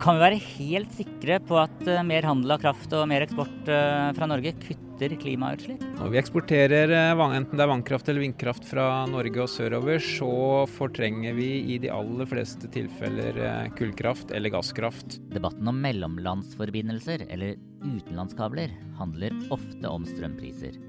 Kan vi være helt sikre på at eh, mer handel av kraft og mer eksport eh, fra Norge kutter klimautslipp? Når vi eksporterer eh, enten det er vannkraft eller vindkraft fra Norge og sørover, så fortrenger vi i de aller fleste tilfeller kullkraft eller gasskraft. Debatten om mellomlandsforbindelser eller utenlandskabler handler ofte om strømpriser.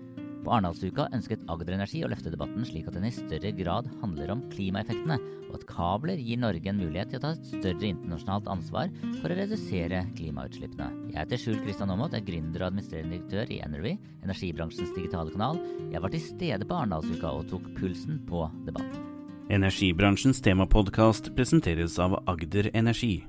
På Arendalsuka ønsket Agder Energi å løfte debatten slik at den i større grad handler om klimaeffektene, og at kabler gir Norge en mulighet til å ta et større internasjonalt ansvar for å redusere klimautslippene. Jeg heter Skjul Kristian Aamodt, er gründer og administrerende direktør i Energy, energibransjens digitale kanal. Jeg var til stede på Arendalsuka og tok pulsen på debatten. Energibransjens temapodkast presenteres av Agder Energi.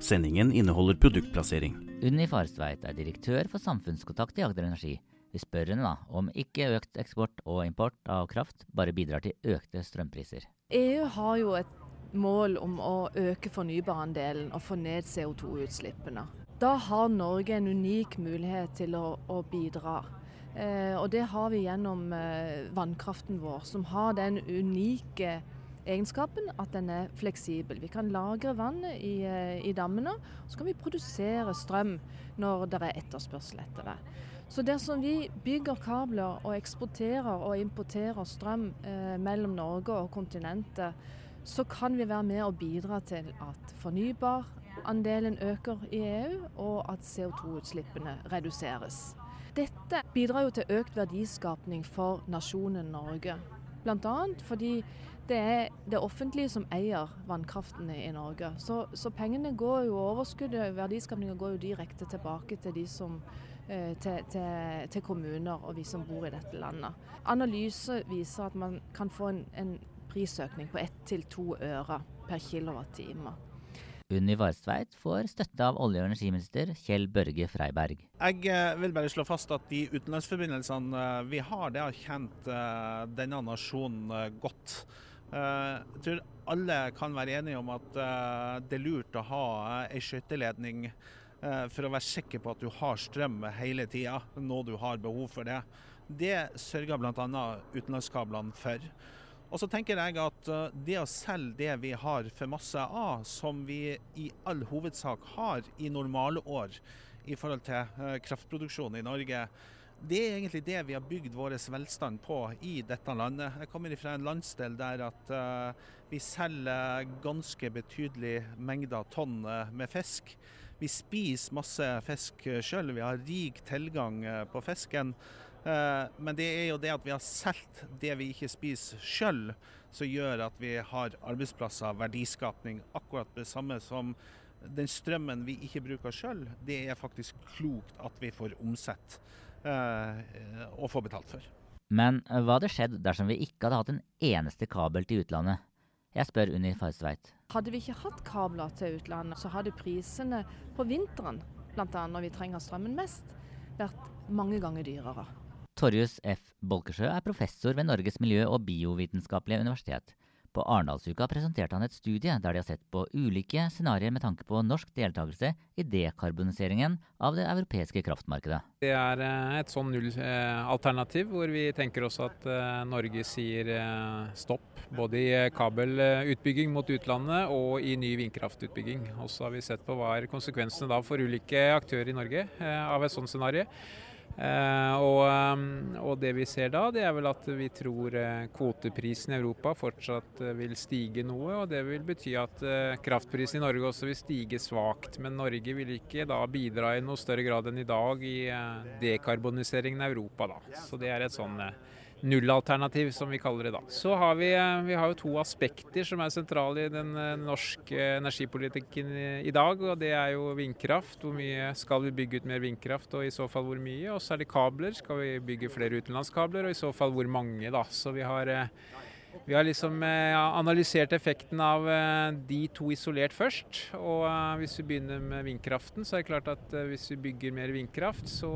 Sendingen inneholder produktplassering. Unni Farstveit er direktør for samfunnskontakt i Agder Energi. Vi spør henne da om ikke økt eksport og import av kraft bare bidrar til økte strømpriser. EU har jo et mål om å øke fornybarandelen og få ned CO2-utslippene. Da har Norge en unik mulighet til å, å bidra. Eh, og det har vi gjennom eh, vannkraften vår, som har den unike egenskapen at den er fleksibel. Vi kan lagre vann i, eh, i dammene, og så kan vi produsere strøm når det er etterspørsel etter det. Så dersom vi bygger kabler og eksporterer og importerer strøm eh, mellom Norge og kontinentet, så kan vi være med og bidra til at fornybarandelen øker i EU, og at CO2-utslippene reduseres. Dette bidrar jo til økt verdiskapning for nasjonen Norge. Bl.a. fordi det er det offentlige som eier vannkraften i Norge. Så, så pengene går jo, overskuddet, verdiskapningen går jo direkte tilbake til de som Eh, til, til, til, kommuner og vi som bor i dette landet. Analyse viser at man kan få en, en prisøkning på 1-2 øre per kilowattime. Unni Varstveit får støtte av olje- og energiminister Kjell Børge Freiberg. Jeg eh, vil bare slå fast at de utenlandsforbindelsene eh, vi har, det har tjent denne nasjonen godt. Jeg tror alle kan være enige om at det er lurt å ha ei skøyteledning Eh, for å være sikker på at du har strøm hele tida når du har behov for det. Det sørger bl.a. utenlandskablene for. Og så tenker jeg at eh, det å selge det vi har for masse av, som vi i all hovedsak har i normale år i forhold til eh, kraftproduksjon i Norge, det er egentlig det vi har bygd vår velstand på i dette landet. Jeg kommer fra en landsdel der at vi selger ganske betydelige mengder tonn med fisk. Vi spiser masse fisk sjøl, vi har rik tilgang eh, på fisken. Eh, men det er jo det at vi har solgt det vi ikke spiser sjøl, som gjør at vi har arbeidsplasser, verdiskapning. Akkurat det samme som den strømmen vi ikke bruker sjøl, det er faktisk klokt at vi får omsett eh, og få betalt for. Men hva hadde skjedd dersom vi ikke hadde hatt en eneste kabel til utlandet? Jeg spør Unni Farstveit. Hadde vi ikke hatt kabler til utlandet, så hadde prisene på vinteren, bl.a. når vi trenger strømmen mest, vært mange ganger dyrere. Torjus F. Bolkesjø er professor ved Norges miljø- og biovitenskapelige universitet. På Arendalsuka presenterte han et studie der de har sett på ulike scenarioer med tanke på norsk deltakelse i dekarboniseringen av det europeiske kraftmarkedet. Det er eh, et sånn nullalternativ hvor vi tenker oss at eh, Norge sier eh, stopp. Både i kabelutbygging mot utlandet og i ny vindkraftutbygging. Og så har vi sett på hva er konsekvensene da for ulike aktører i Norge av et sånt scenario. Uh, og, um, og, det vi ser da, det er vel at vi tror uh, kvoteprisen i Europa fortsatt vil stige noe. Og det vil bety at kraftprisen i Norge også vil stige svakt. Men Norge vil ikke da bidra i noe større grad enn i dag i dekarboniseringen av Europa. da. Så det er et sånn nullalternativ, som vi kaller det da. Så har vi, eh, vi har jo to aspekter som er sentrale i den eh, norske energipolitikken i dag. og Det er jo vindkraft. Hvor mye skal vi bygge ut mer vindkraft, og i så fall hvor mye? Og så er det kabler. Skal vi bygge flere utenlandskabler, og i så fall hvor mange? da. Så vi har eh, vi har liksom analysert effekten av de to isolert først. Og hvis vi begynner med vindkraften, så er det klart at hvis vi bygger mer vindkraft, så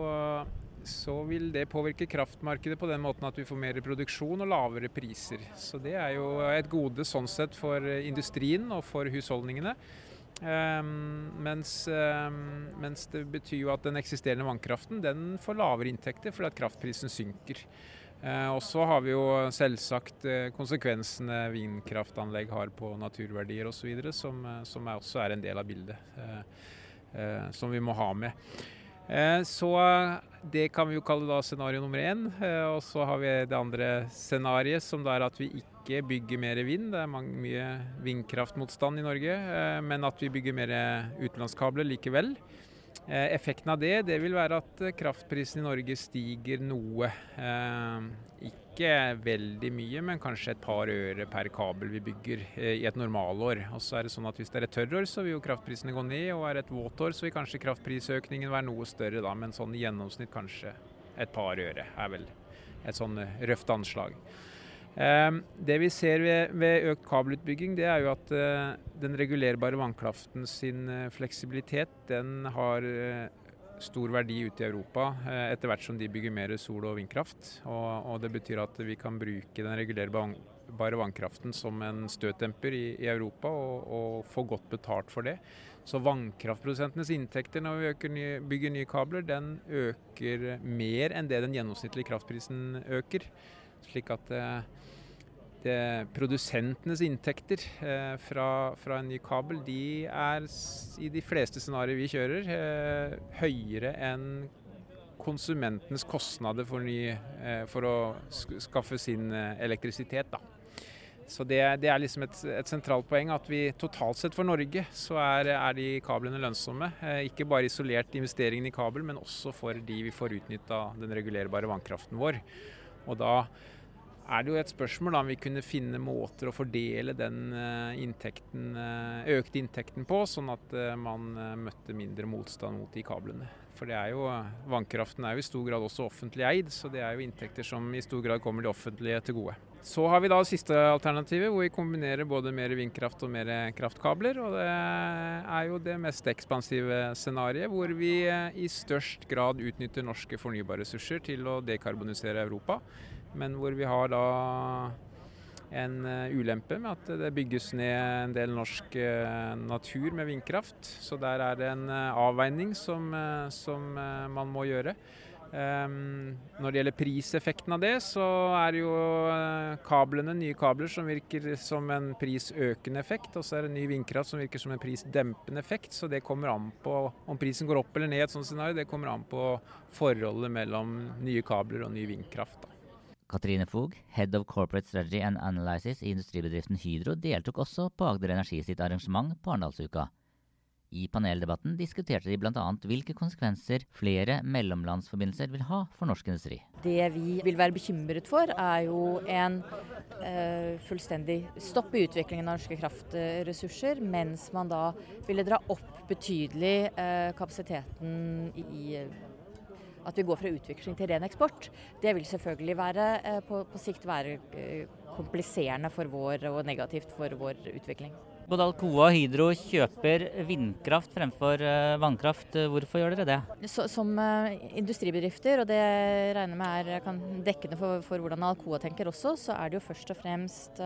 så vil det påvirke kraftmarkedet på den måten at vi får mer produksjon og lavere priser. Så det er jo et gode sånn sett for industrien og for husholdningene. Um, mens, um, mens, det betyr jo at den eksisterende vannkraften den får lavere inntekter fordi at kraftprisen synker. Uh, og så har vi jo selvsagt eh, konsekvensene vindkraftanlegg har på naturverdier osv., som, eh, som er også er en del av bildet. Som vi må ha med. Så det kan vi jo kalle da scenario nummer én. Og så har vi det andre scenarioet, som da er at vi ikke bygger mer vind. Det er mye vindkraftmotstand i Norge, men at vi bygger mer utenlandskabler likevel. Eh, effekten av det, det vil være at eh, kraftprisen i Norge stiger noe. Eh, ikke veldig mye, men kanskje et par øre per kabel vi bygger i et normalår. Og så er det sånn at Hvis det er et tørrår, så vil jo kraftprisene gå ned, og er det et våtår, så vil kanskje kraftprisøkningen være noe større da, men sånn i gjennomsnitt kanskje et par øre er vel et sånn røft anslag. Ehm, det vi ser ved, ved, økt kabelutbygging, det er jo at uh, den regulerbare vannkraften sin fleksibilitet den har stor verdi ute i Europa etter hvert som de bygger mer sol- og vindkraft. Og, og, det betyr at vi kan bruke den regulerbare vannkraften som en støtdemper i, i Europa og, og, få godt betalt for det. Så vannkraftprodusentenes inntekter når vi nye, bygger nye kabler, den øker mer enn det den gjennomsnittlige kraftprisen øker. Slik at det, produsentenes inntekter eh, fra, fra, en ny kabel de er i de fleste scenarioer vi kjører, eh, høyere enn konsumentenes kostnader for, ny, eh, for å skaffe sin eh, elektrisitet. Da. Så det, det, er liksom et, et, sentralt poeng at vi totalt sett for Norge så er, er de kablene lønnsomme. Eh, ikke bare isolert investeringen i kabel, men også for de vi får utnytta den regulerbare vannkraften vår. Og da er det jo et spørsmål om vi kunne finne måter å fordele den eh, inntekten, eh, økte inntekten på, sånn at eh, man møtte mindre motstand mot de kablene. For det er jo, vannkraften er jo i stor grad også offentlig eid, så det er jo inntekter som i stor grad kommer det offentlige til gode. Så har vi da siste alternativet, hvor vi kombinerer både mer vindkraft og mer kraftkabler. og Det er jo det mest ekspansive scenarioet, hvor vi i størst grad utnytter norske fornybare ressurser til å dekarbonisere Europa men hvor vi har da en eh, ulempe med at det bygges ned en del norsk eh, natur med vindkraft. Så der er det en eh, avveining som, som man må gjøre. Um, når det gjelder priseffekten av det, så er det jo kablene, nye kabler som virker som en prisøkende effekt. Og så er det ny vindkraft som virker som en prisdempende effekt. Så det kommer an på om prisen går opp eller ned i et sånt scenario. Det kommer an på forholdet mellom nye kabler og ny vindkraft. Da. Katrine Fogh, Head of Corporate Strategy and Analysis i industribedriften Hydro, deltok også på Agder Energi sitt arrangement på Arendalsuka. I paneldebatten diskuterte de bl.a. hvilke konsekvenser flere mellomlandsforbindelser vil ha for norsk industri. Det vi vil være bekymret for, er jo en eh, fullstendig stopp i utviklingen av norske kraftressurser, mens man da ville dra opp betydelig eh, kapasiteten i at vi går fra utvikling til ren eksport, det vil selvfølgelig være, eh, på, på sikt være eh, kompliserende for vår og negativt for vår utvikling. Både Alcoa og Hydro kjøper vindkraft fremfor uh, vannkraft. Hvorfor gjør dere det? Så, som industribedrifter, og det regner med er dekkende for, for, hvordan Alcoa tenker også, så er det jo først og fremst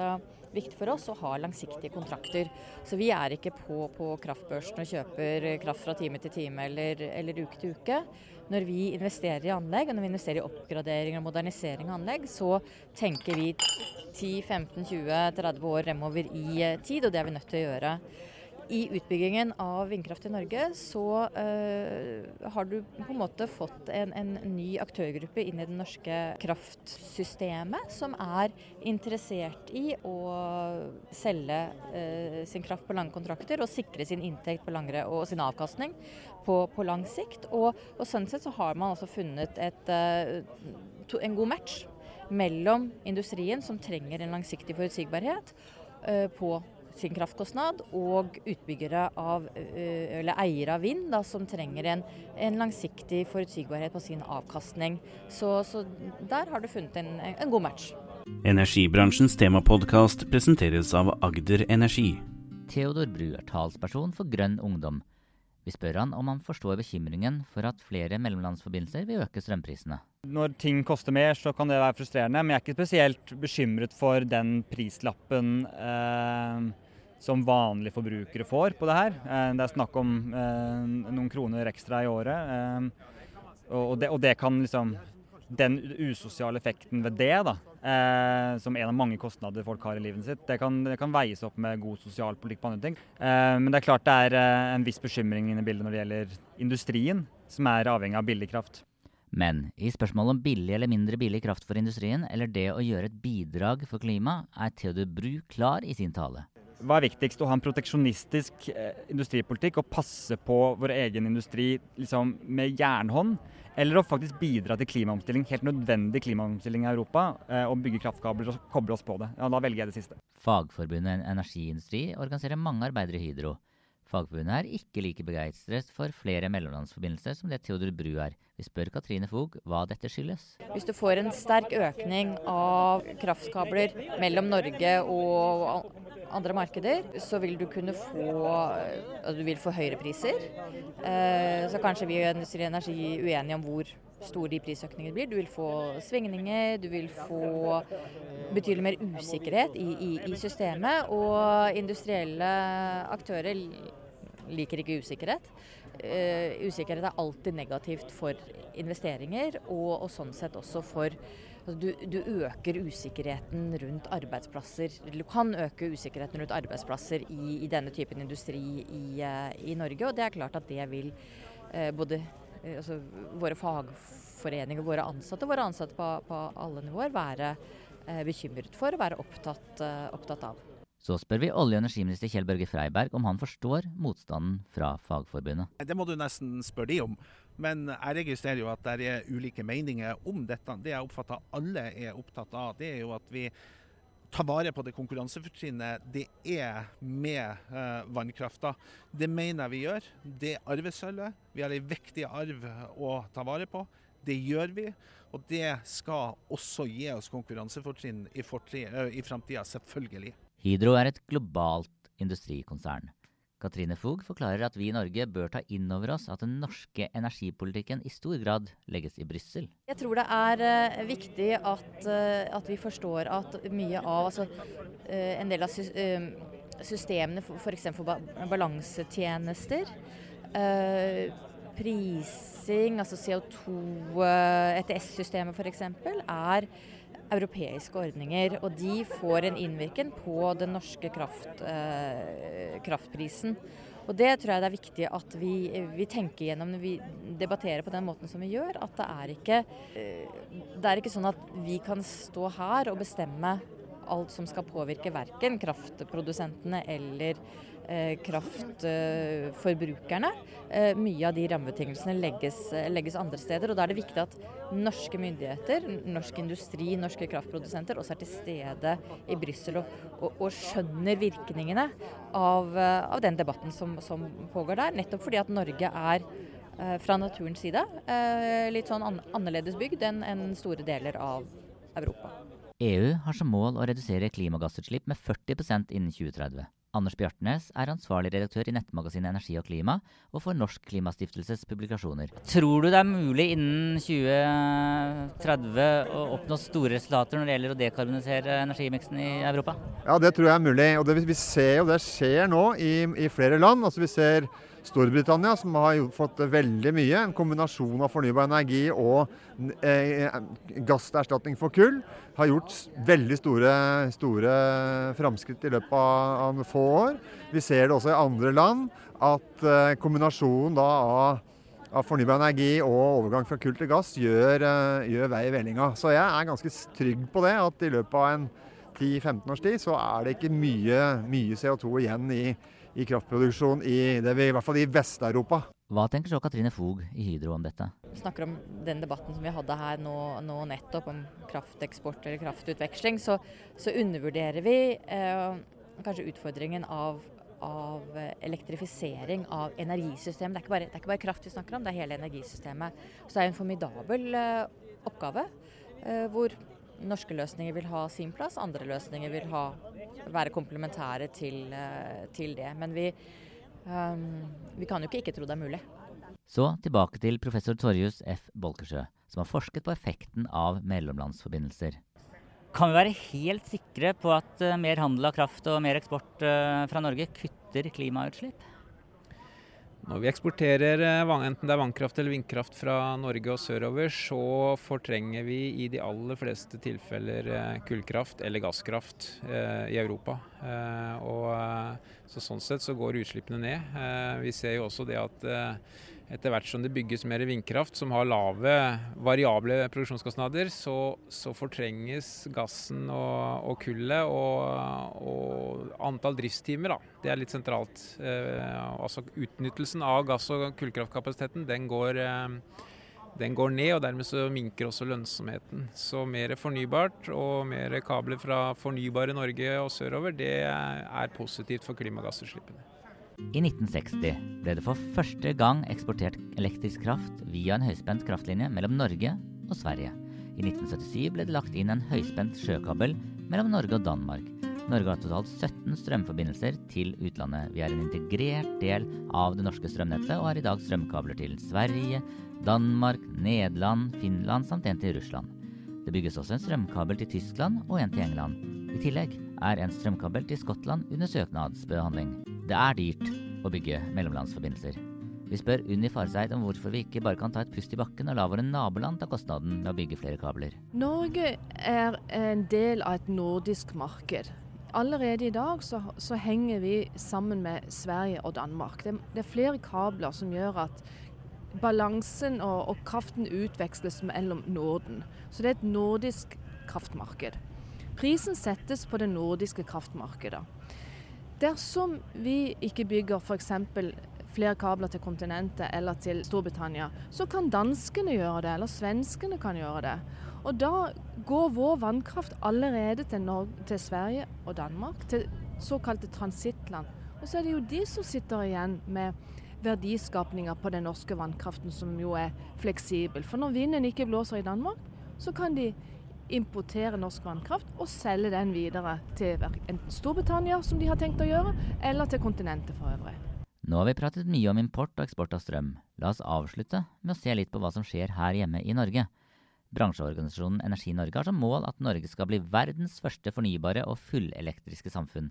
viktig for oss å ha langsiktige kontrakter. Så vi er ikke på, på kraftbørsen og kjøper kraft fra time til time eller, eller uke til uke når vi investerer i anlegg, og når vi investerer i oppgradering og modernisering av anlegg, så tenker vi 10-15-20-30 år fremover i eh, tid, og det er vi nødt til å gjøre. I utbyggingen av vindkraft i Norge så uh, har du på en måte fått en, en, ny aktørgruppe inn i det norske kraftsystemet, som er interessert i å selge uh, sin kraft på lange kontrakter og sikre sin inntekt på langere, og sin avkastning på, på lang sikt. Og, og, sånn sett så har man altså funnet et, uh, to, en god match mellom industrien, som trenger en langsiktig forutsigbarhet på sin kraftkostnad, og utbyggere av, uh, eller eiere av vind, da, som trenger en, en, langsiktig forutsigbarhet på sin avkastning. Så, så der har du funnet en, en god match. Energibransjens temapodkast presenteres av Agder Energi. Theodor Bru er talsperson for Grønn ungdom. Vi spør han om han forstår bekymringen for at flere mellomlandsforbindelser vil øke strømprisene. Når ting koster mer, så kan det være frustrerende, men jeg er ikke spesielt bekymret for den prislappen eh, som vanlige forbrukere får på det her. Eh, det er snakk om eh, noen kroner ekstra i året. Eh, og, det, og, det, kan liksom den usosiale effekten ved det, da, som en av mange kostnader folk har i livet sitt, det kan, det kan veies opp med god sosialpolitikk på andre ting. Men det er klart det er en viss bekymring inne i bildet når det gjelder industrien, som er avhengig av billig kraft. Men i spørsmålet om billig eller mindre billig kraft for industrien, eller det å gjøre et bidrag for klima, er Theodor Bru klar i sin tale. Hva er viktigst? Å ha en proteksjonistisk eh, industripolitikk og passe på vår egen industri liksom, med jernhånd? Eller å faktisk bidra til klimaomstilling, helt nødvendig klimaomstilling i Europa, eh, og bygge kraftkabler og koble oss på det? Ja, Da velger jeg det siste. Fagforbundet Energiindustri organiserer mange arbeidere i Hydro. Fagforbundet er ikke like begeistret for flere mellomlandsforbindelser som det Theodor Bru er. Vi spør Katrine Fogh hva dette skyldes. Hvis du får en sterk økning av kraftkabler mellom Norge og andre markeder, så vil du kunne få altså du vil få høyere priser. Eh, så kanskje vi i Industri Energi er uenige om hvor store de prisøkningene blir. Du vil få svingninger, du vil få betydelig mer usikkerhet i, i, i systemet. Og industrielle aktører liker ikke usikkerhet. Uh, usikkerhet er alltid negativt for investeringer, og, og sånn sett også for altså du, du, øker usikkerheten rundt arbeidsplasser. Du kan øke usikkerheten rundt arbeidsplasser i, i denne typen industri i, uh, i, Norge, og det er klart at det vil uh, både altså, våre fagforeninger, våre ansatte, våre ansatte på, på alle nivåer være bekymret for og være opptatt, opptatt av. Så spør vi olje- og energiminister Kjell Børge Freiberg om han forstår motstanden fra Fagforbundet. Det må du nesten spørre de om. Men jeg registrerer jo at det er ulike meninger om dette. Det jeg oppfatter alle er opptatt av, det er jo at vi tar vare på det konkurransefortrinnet det er med uh, vannkrafta. Det mener jeg vi gjør. Det er arvesølvet. Vi har en viktig arv å ta vare på. Det gjør vi. Og det skal også gi oss konkurransefortrinn i, i framtida, selvfølgelig. Hydro er et globalt industrikonsern. Katrine Fogh forklarer at vi i Norge bør ta inn over oss at den norske energipolitikken i stor grad legges i Brussel. Jeg tror det er uh, viktig at, uh, at, vi forstår at mye av altså, uh, en del av sy systemene, f.eks. Balansetjenester, prising, altså CO2, ETS-systemet f.eks., er europeiske ordninger. Og de får en innvirkning på den norske kraft, eh, kraftprisen. Og Det tror jeg det er viktig at vi, vi, tenker gjennom når vi debatterer på den måten som vi gjør. At det er, ikke, eh, det er ikke sånn at vi kan stå her og bestemme alt som skal påvirke verken kraftprodusentene eller kraftforbrukerne. Eh, mye av de rammebetingelsene legges, legges, andre steder. og Da er det viktig at norske myndigheter, norsk industri, norske kraftprodusenter også er til stede i Brussel og, og, og, skjønner virkningene av, eh, av den debatten som, som, pågår der. Nettopp fordi at Norge er fra naturens side litt sånn annerledes bygd enn en store deler av Europa. EU har som mål å redusere klimagassutslipp med 40% innen 2030. Anders Bjartnes er ansvarlig redaktør i nettmagasinet Energi og Klima, og for Norsk Klimastiftelses publikasjoner. Tror du det er mulig innen 2030 å oppnå store resultater når det gjelder å dekarbonisere energimiksen i Europa? Ja, det tror jeg er mulig. Og det, vi ser jo det skjer nå i, i flere land. Altså Vi ser Storbritannia, som har fått veldig mye. En kombinasjon av fornybar energi og eh, gasserstatning for kull. Har gjort veldig store, store framskritt i løpet av, av få år. Vi ser det også i andre land, at eh, kombinasjonen da av av fornybar energi og overgang fra kull til gass gjør, eh, gjør vei i vellinga. Så jeg er ganske trygg på det, at i løpet av en 10-15 års tid så er det ikke mye, mye CO2 igjen i, i kraftproduksjon i, det vi, i hvert fall i Vest-Europa. Hva tenker så Katrine Fog i Hydro om dette? Vi snakker om den debatten som vi hadde her nå, nå nettopp, om krafteksport eller kraftutveksling. Så, så undervurderer vi eh, kanskje utfordringen av, av, elektrifisering av energisystemet. Det er, ikke bare, det er ikke bare kraft vi snakker om, det er hele energisystemet. Så det er en formidabel eh, oppgave. Eh, hvor norske løsninger vil ha sin plass, andre løsninger vil ha, være komplementære til, eh, til, det. Men vi, um, vi kan jo ikke ikke tro det er mulig. Så tilbake til professor Torjus F. Bolkesjø, som har forsket på effekten av mellomlandsforbindelser. Kan vi være helt sikre på at uh, mer handel av kraft og mer eksport uh, fra Norge kutter klimautslipp? Når vi eksporterer eh, enten det er vannkraft eller vindkraft fra Norge og sørover, så fortrenger vi i de aller fleste tilfeller eh, kullkraft eller gasskraft eh, i Europa. Og, så sånn sett så går utslippene ned. Vi ser jo også det at etter hvert som det bygges mer vindkraft som har lave, variable produksjonskostnader, så, så fortrenges gassen og, og kullet og, og, antall driftstimer. Da. Det er litt sentralt. Eh, altså Utnyttelsen av gass- og kullkraftkapasiteten den går, eh, den går ned, og dermed så minker også lønnsomheten. Så mer fornybart og mer kabler fra fornybare Norge og sørover, det er positivt for klimagassutslippene. I 1960 ble det for første gang eksportert elektrisk kraft via en høyspent kraftlinje mellom Norge og Sverige. I 1977 ble det lagt inn en høyspent sjøkabel mellom Norge og Danmark. Norge har totalt 17 strømforbindelser til utlandet. Vi er en integrert del av det norske strømnettet og har i dag strømkabler til Sverige, Danmark, Nederland, Finland samt en til Russland. Det bygges også en strømkabel til Tyskland og en til England. I tillegg er en strømkabel til Skottland under søknadsbehandling. Det er dyrt å bygge mellomlandsforbindelser. Vi spør Unni Farseid om hvorfor vi ikke bare kan ta et pust i bakken og la våre naboland ta kostnaden med å bygge flere kabler. Norge er en del av et nordisk marked. Allerede i dag så, så henger vi sammen med Sverige og Danmark. Det, det, er flere kabler som gjør at balansen og, og kraften utveksles mellom Norden. Så det er et nordisk kraftmarked. Prisen settes på det nordiske kraftmarkedet. Dersom vi ikke bygger f.eks. flere kabler til kontinentet eller til Storbritannia, så kan danskene gjøre det, eller svenskene kan gjøre det. Og da går vår vannkraft allerede til, Norge, til Sverige og Danmark, til såkalte transittland. Og så er det jo de som sitter igjen med verdiskapninga på den norske vannkraften, som jo er fleksibel. For når vinden ikke blåser i Danmark, så kan de importere norsk vannkraft og selge den videre til enten Storbritannia, som de har tenkt å gjøre, eller til kontinentet for øvrig. Nå har vi pratet mye om import og eksport av strøm. La oss avslutte med å se litt på hva som skjer her hjemme i Norge. Bransjeorganisasjonen Energi Norge har som mål at Norge skal bli verdens første fornybare og fullelektriske samfunn.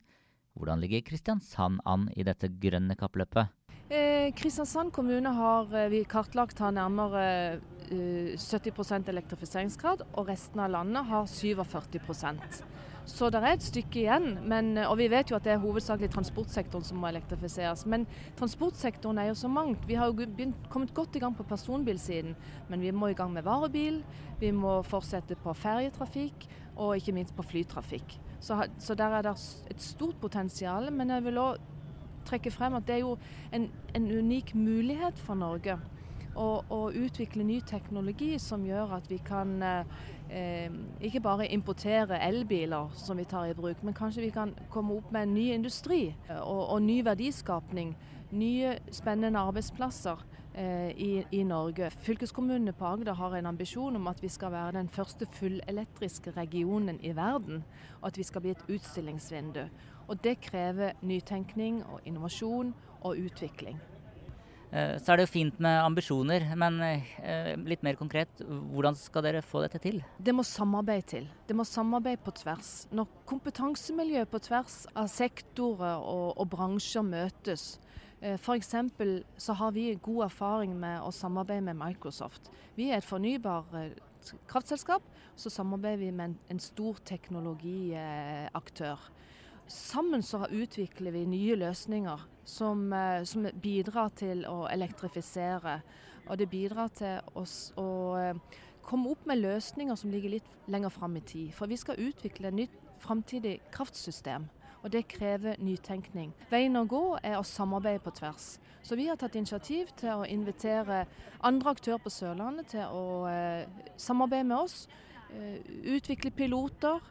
Hvordan ligger Kristiansand an i dette grønne kappløpet? Eh, Kristiansand kommune har eh, vi kartlagt har nærmere 70% elektrifiseringsgrad, og resten av landet har 47% Så det er et stykke igjen. Men, eh, og vi vet jo at det er hovedsakelig transportsektoren som må elektrifiseres. Men transportsektoren er jo så mangt. Vi har jo begynt, kommet godt i gang på personbilsiden, men vi må i gang med varebil. Vi må fortsette på ferjetrafikk, og ikke minst på flytrafikk. Så, så der er det et stort potensial. Men jeg vil òg trekke frem at det er jo en, en unik mulighet for Norge. Å, utvikle ny teknologi som gjør at vi kan eh, ikke bare importere elbiler som vi tar i bruk, men kanskje vi kan komme opp med en ny industri eh, og, og ny verdiskapning. Nye spennende arbeidsplasser eh, i, i, Norge. Fylkeskommunene på Agder har en ambisjon om at vi skal være den første fullelektriske regionen i verden. Og at vi skal bli et utstillingsvindu. Og det krever nytenkning og innovasjon og utvikling. Eh, så er det jo fint med ambisjoner, men eh, litt mer konkret, hvordan skal dere få dette til? Det må samarbeid til. Det må samarbeid på tvers. Når kompetansemiljø på tvers av sektorer og, og bransjer møtes, eh, F.eks. så har vi god erfaring med å samarbeide med Microsoft. Vi er et fornybar kraftselskap, så samarbeider vi med en, en stor teknologiaktør. Sammen så utvikler vi nye løsninger som, eh, som, bidrar til å elektrifisere. Og det bidrar til oss å eh, komme opp med løsninger som ligger litt lenger fram i tid. For vi skal utvikle et nytt framtidig kraftsystem. Og det krever nytenkning. Veien å gå er å samarbeide på tvers. Så vi har tatt initiativ til å invitere andre aktører på Sørlandet til å eh, samarbeide med oss. Utvikle piloter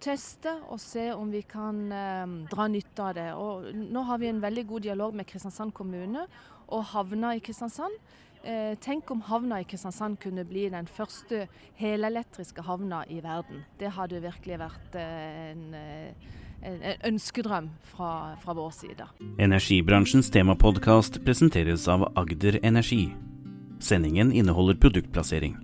teste og se om vi kan eh, dra nytte av det. Og nå har vi en veldig god dialog med Kristiansand kommune og havna i Kristiansand. Eh, tenk om havna i Kristiansand kunne bli den første helelektriske havna i verden. Det hadde virkelig vært eh, en, eh, en, ønskedrøm fra, fra vår side. Energibransjens temapodkast presenteres av Agder Energi. Sendingen inneholder produktplassering.